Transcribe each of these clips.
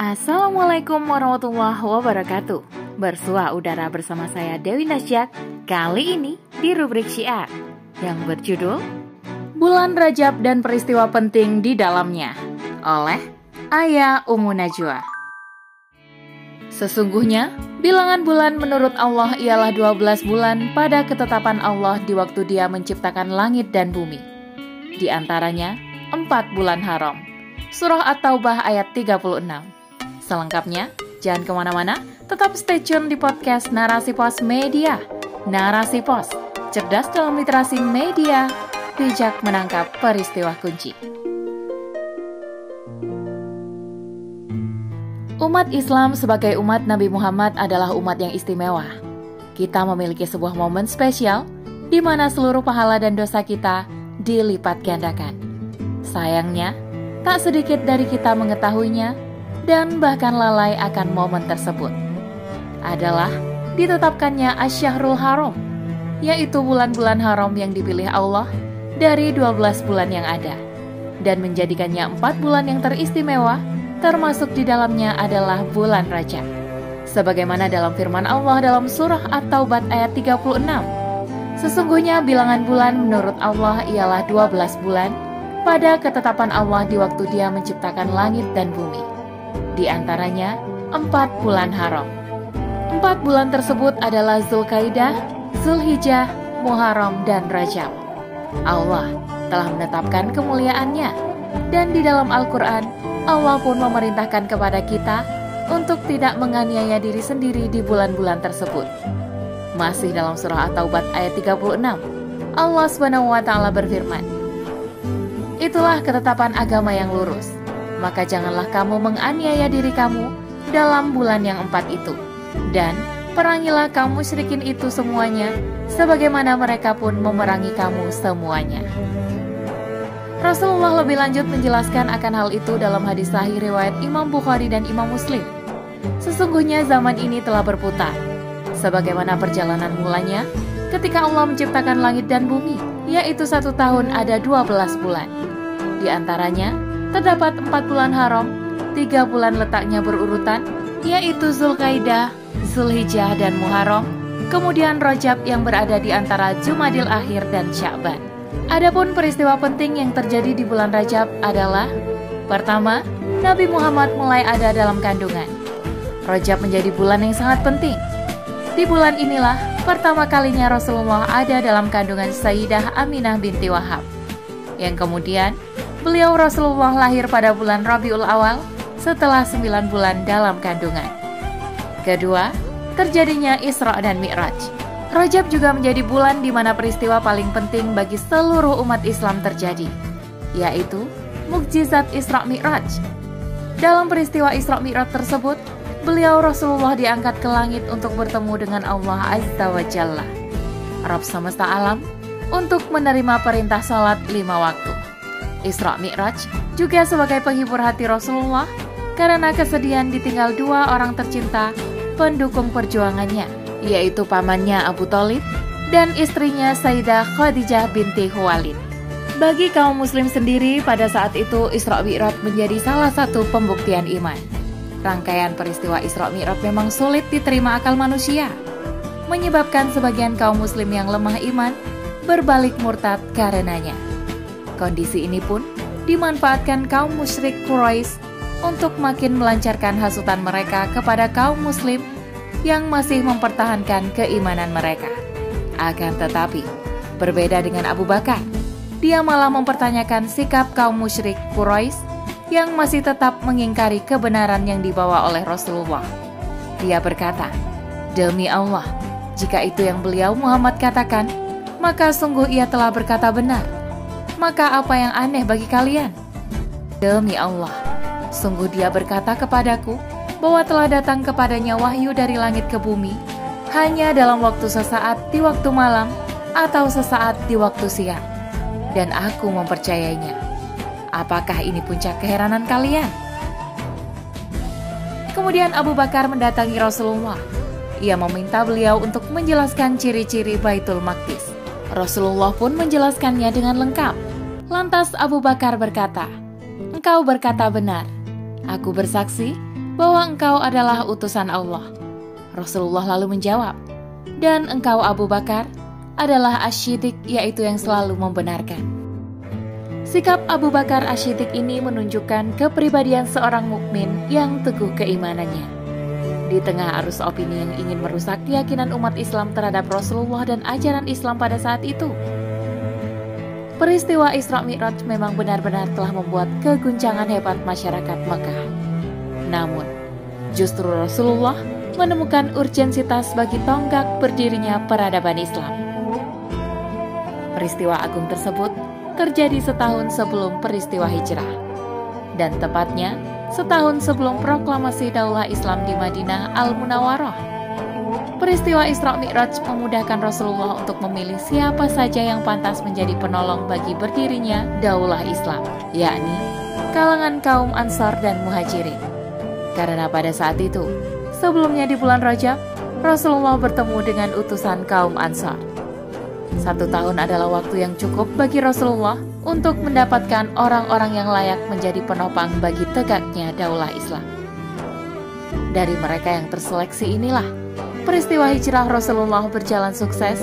Assalamualaikum warahmatullahi wabarakatuh Bersua udara bersama saya Dewi Nasjak Kali ini di rubrik syiar Yang berjudul Bulan Rajab dan peristiwa penting di dalamnya Oleh Ayah Umu Najwa Sesungguhnya, bilangan bulan menurut Allah ialah 12 bulan pada ketetapan Allah di waktu dia menciptakan langit dan bumi. Di antaranya, 4 bulan haram. Surah At-Taubah ayat 36. Selengkapnya, jangan ke mana-mana, tetap stay tune di podcast Narasi Pos Media. Narasi Pos, cerdas dalam literasi media, bijak menangkap peristiwa kunci. Umat Islam sebagai umat Nabi Muhammad adalah umat yang istimewa. Kita memiliki sebuah momen spesial di mana seluruh pahala dan dosa kita dilipat gandakan. Sayangnya, tak sedikit dari kita mengetahuinya dan bahkan lalai akan momen tersebut. Adalah ditetapkannya Asyahrul Haram, yaitu bulan-bulan haram yang dipilih Allah dari 12 bulan yang ada, dan menjadikannya empat bulan yang teristimewa termasuk di dalamnya adalah bulan Rajab. Sebagaimana dalam firman Allah dalam surah At-Taubat ayat 36. Sesungguhnya bilangan bulan menurut Allah ialah 12 bulan pada ketetapan Allah di waktu dia menciptakan langit dan bumi. Di antaranya, empat bulan haram. Empat bulan tersebut adalah Zulkaidah, Zulhijjah, Muharram, dan Rajab. Allah telah menetapkan kemuliaannya, dan di dalam Al-Quran Allah pun memerintahkan kepada kita untuk tidak menganiaya diri sendiri di bulan-bulan tersebut. Masih dalam surah At-Taubat ayat 36, Allah taala berfirman, "Itulah ketetapan agama yang lurus. Maka janganlah kamu menganiaya diri kamu dalam bulan yang empat itu. Dan perangilah kaum musyrikin itu semuanya, sebagaimana mereka pun memerangi kamu semuanya." Rasulullah lebih lanjut menjelaskan akan hal itu dalam hadis sahih riwayat Imam Bukhari dan Imam Muslim. Sesungguhnya zaman ini telah berputar. Sebagaimana perjalanan mulanya, ketika Allah menciptakan langit dan bumi, yaitu satu tahun ada 12 bulan. Di antaranya, terdapat empat bulan haram, tiga bulan letaknya berurutan, yaitu Zulkaidah, Zulhijjah, dan Muharram, kemudian Rojab yang berada di antara Jumadil Akhir dan Sya'ban. Adapun peristiwa penting yang terjadi di bulan Rajab adalah Pertama, Nabi Muhammad mulai ada dalam kandungan. Rajab menjadi bulan yang sangat penting. Di bulan inilah pertama kalinya Rasulullah ada dalam kandungan Sayyidah Aminah binti Wahab. Yang kemudian beliau Rasulullah lahir pada bulan Rabiul Awal setelah 9 bulan dalam kandungan Kedua, terjadinya Isra dan Mi'raj Rajab juga menjadi bulan di mana peristiwa paling penting bagi seluruh umat Islam terjadi, yaitu mukjizat Isra Mi'raj. Dalam peristiwa Isra Mi'raj tersebut, beliau Rasulullah diangkat ke langit untuk bertemu dengan Allah Azza wa Jalla, Rabb semesta alam, untuk menerima perintah salat lima waktu. Isra Mi'raj juga sebagai penghibur hati Rasulullah karena kesedihan ditinggal dua orang tercinta pendukung perjuangannya, yaitu pamannya Abu Talib dan istrinya Sayyidah Khadijah binti Khuwailid. Bagi kaum muslim sendiri pada saat itu Isra Mi'raj menjadi salah satu pembuktian iman. Rangkaian peristiwa Isra Mi'raj memang sulit diterima akal manusia, menyebabkan sebagian kaum muslim yang lemah iman berbalik murtad karenanya. Kondisi ini pun dimanfaatkan kaum musyrik Quraisy untuk makin melancarkan hasutan mereka kepada kaum muslim yang masih mempertahankan keimanan mereka. Akan tetapi, berbeda dengan Abu Bakar, dia malah mempertanyakan sikap kaum musyrik Quraisy yang masih tetap mengingkari kebenaran yang dibawa oleh Rasulullah. Dia berkata, "Demi Allah, jika itu yang beliau Muhammad katakan, maka sungguh ia telah berkata benar. Maka apa yang aneh bagi kalian? Demi Allah, sungguh dia berkata kepadaku, bahwa telah datang kepadanya wahyu dari langit ke bumi hanya dalam waktu sesaat di waktu malam atau sesaat di waktu siang. Dan aku mempercayainya. Apakah ini puncak keheranan kalian? Kemudian Abu Bakar mendatangi Rasulullah. Ia meminta beliau untuk menjelaskan ciri-ciri Baitul Maqdis. Rasulullah pun menjelaskannya dengan lengkap. Lantas Abu Bakar berkata, "Engkau berkata benar. Aku bersaksi bahwa engkau adalah utusan Allah. Rasulullah lalu menjawab, dan engkau Abu Bakar adalah asyidik yaitu yang selalu membenarkan. Sikap Abu Bakar asyidik ini menunjukkan kepribadian seorang mukmin yang teguh keimanannya. Di tengah arus opini yang ingin merusak keyakinan umat Islam terhadap Rasulullah dan ajaran Islam pada saat itu, peristiwa Isra Mi'raj memang benar-benar telah membuat keguncangan hebat masyarakat Mekah. Namun, justru Rasulullah menemukan urgensitas bagi tonggak berdirinya peradaban Islam. Peristiwa agung tersebut terjadi setahun sebelum peristiwa hijrah, dan tepatnya setahun sebelum proklamasi Daulah Islam di Madinah Al-Munawwarah. Peristiwa Isra Mi'raj memudahkan Rasulullah untuk memilih siapa saja yang pantas menjadi penolong bagi berdirinya Daulah Islam, yakni kalangan kaum Ansar dan Muhajirin. Karena pada saat itu, sebelumnya di bulan Rajab, Rasulullah bertemu dengan utusan kaum Ansar. Satu tahun adalah waktu yang cukup bagi Rasulullah untuk mendapatkan orang-orang yang layak menjadi penopang bagi tegaknya daulah Islam. Dari mereka yang terseleksi inilah, peristiwa hijrah Rasulullah berjalan sukses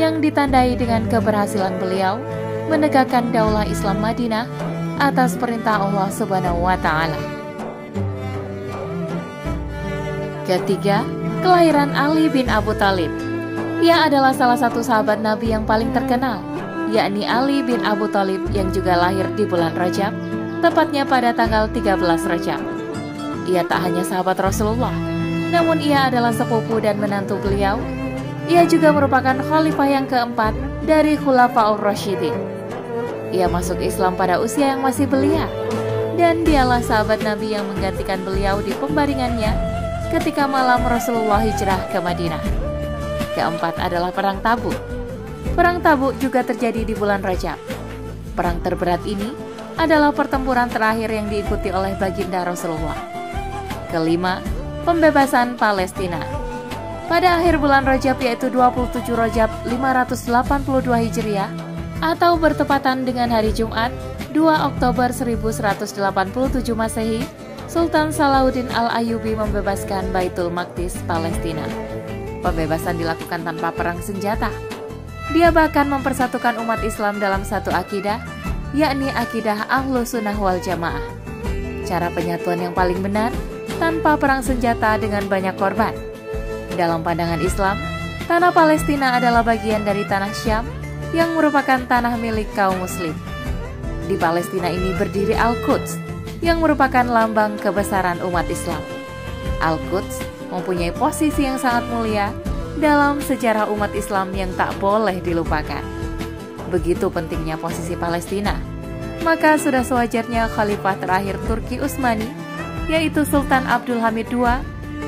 yang ditandai dengan keberhasilan beliau menegakkan daulah Islam Madinah atas perintah Allah Subhanahu wa taala. Ketiga, kelahiran Ali bin Abu Talib. Ia adalah salah satu sahabat Nabi yang paling terkenal, yakni Ali bin Abu Talib yang juga lahir di bulan Rajab, tepatnya pada tanggal 13 Rajab. Ia tak hanya sahabat Rasulullah, namun ia adalah sepupu dan menantu beliau. Ia juga merupakan khalifah yang keempat dari Khulafaur Rashidin. Ia masuk Islam pada usia yang masih belia, dan dialah sahabat Nabi yang menggantikan beliau di pembaringannya ketika malam Rasulullah hijrah ke Madinah. Keempat adalah Perang Tabuk. Perang Tabuk juga terjadi di bulan Rajab. Perang terberat ini adalah pertempuran terakhir yang diikuti oleh baginda Rasulullah. Kelima, pembebasan Palestina. Pada akhir bulan Rajab yaitu 27 Rajab 582 Hijriah atau bertepatan dengan hari Jumat 2 Oktober 1187 Masehi Sultan Salahuddin Al-Ayubi membebaskan Baitul Maqdis, Palestina. Pembebasan dilakukan tanpa perang senjata. Dia bahkan mempersatukan umat Islam dalam satu akidah, yakni akidah Ahlu Sunnah wal Jamaah. Cara penyatuan yang paling benar, tanpa perang senjata dengan banyak korban. Dalam pandangan Islam, tanah Palestina adalah bagian dari tanah Syam yang merupakan tanah milik kaum muslim. Di Palestina ini berdiri Al-Quds, yang merupakan lambang kebesaran umat Islam. Al-Quds mempunyai posisi yang sangat mulia dalam sejarah umat Islam yang tak boleh dilupakan. Begitu pentingnya posisi Palestina, maka sudah sewajarnya khalifah terakhir Turki Utsmani, yaitu Sultan Abdul Hamid II,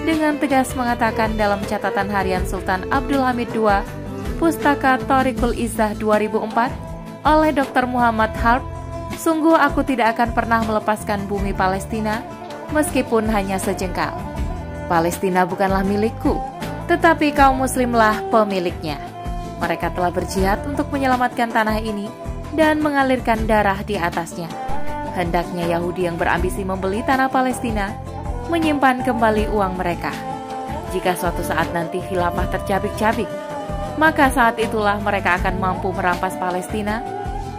dengan tegas mengatakan dalam catatan harian Sultan Abdul Hamid II, Pustaka Torikul Izzah 2004, oleh Dr. Muhammad Harb, Sungguh aku tidak akan pernah melepaskan bumi Palestina, meskipun hanya sejengkal. Palestina bukanlah milikku, tetapi kaum muslimlah pemiliknya. Mereka telah berjihad untuk menyelamatkan tanah ini dan mengalirkan darah di atasnya. Hendaknya Yahudi yang berambisi membeli tanah Palestina menyimpan kembali uang mereka. Jika suatu saat nanti khilafah tercabik-cabik, maka saat itulah mereka akan mampu merampas Palestina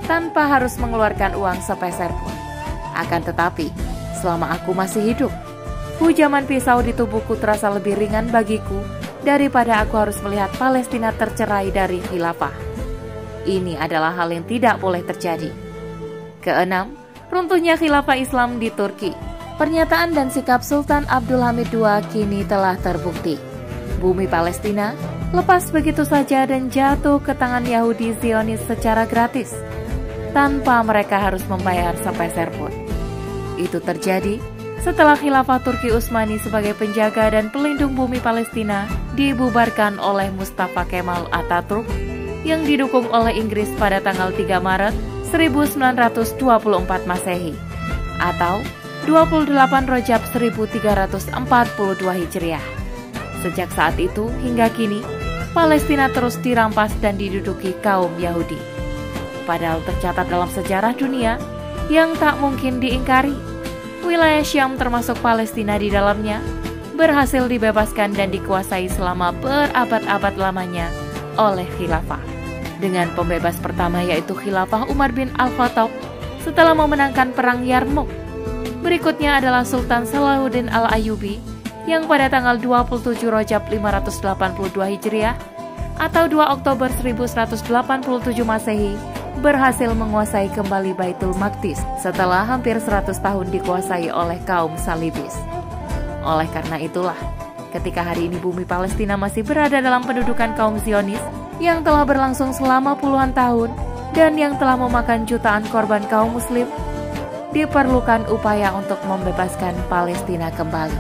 tanpa harus mengeluarkan uang sepeser pun. Akan tetapi, selama aku masih hidup, hujaman pisau di tubuhku terasa lebih ringan bagiku daripada aku harus melihat Palestina tercerai dari khilafah. Ini adalah hal yang tidak boleh terjadi. Keenam, runtuhnya khilafah Islam di Turki. Pernyataan dan sikap Sultan Abdul Hamid II kini telah terbukti. Bumi Palestina lepas begitu saja dan jatuh ke tangan Yahudi Zionis secara gratis tanpa mereka harus membayar sepeser pun. Itu terjadi setelah khilafah Turki Utsmani sebagai penjaga dan pelindung bumi Palestina dibubarkan oleh Mustafa Kemal Ataturk yang didukung oleh Inggris pada tanggal 3 Maret 1924 Masehi atau 28 Rojab 1342 Hijriah. Sejak saat itu hingga kini, Palestina terus dirampas dan diduduki kaum Yahudi padahal tercatat dalam sejarah dunia yang tak mungkin diingkari. wilayah Syam termasuk Palestina di dalamnya, berhasil dibebaskan dan dikuasai selama berabad-abad lamanya oleh khilafah. Dengan pembebas pertama yaitu khilafah Umar bin Al-Khattab setelah memenangkan perang Yarmouk. Berikutnya adalah Sultan Salahuddin Al-Ayubi yang pada tanggal 27 Rajab 582 Hijriah atau 2 Oktober 1187 Masehi berhasil menguasai kembali Baitul Maqdis setelah hampir 100 tahun dikuasai oleh kaum Salibis. Oleh karena itulah, ketika hari ini bumi Palestina masih berada dalam pendudukan kaum Zionis yang telah berlangsung selama puluhan tahun dan yang telah memakan jutaan korban kaum muslim, diperlukan upaya untuk membebaskan Palestina kembali.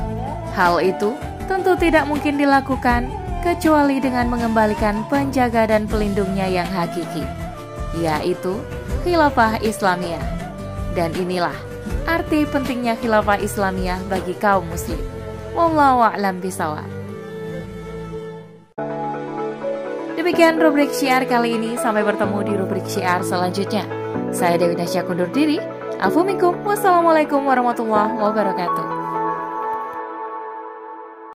Hal itu tentu tidak mungkin dilakukan kecuali dengan mengembalikan penjaga dan pelindungnya yang hakiki yaitu khilafah Islamiyah. Dan inilah arti pentingnya khilafah Islamiyah bagi kaum muslim. Wallahu a'lam bisawab. Demikian rubrik syiar kali ini. Sampai bertemu di rubrik syiar selanjutnya. Saya Dewi Nasya kundur diri. Afumikum. Wassalamualaikum warahmatullahi wabarakatuh.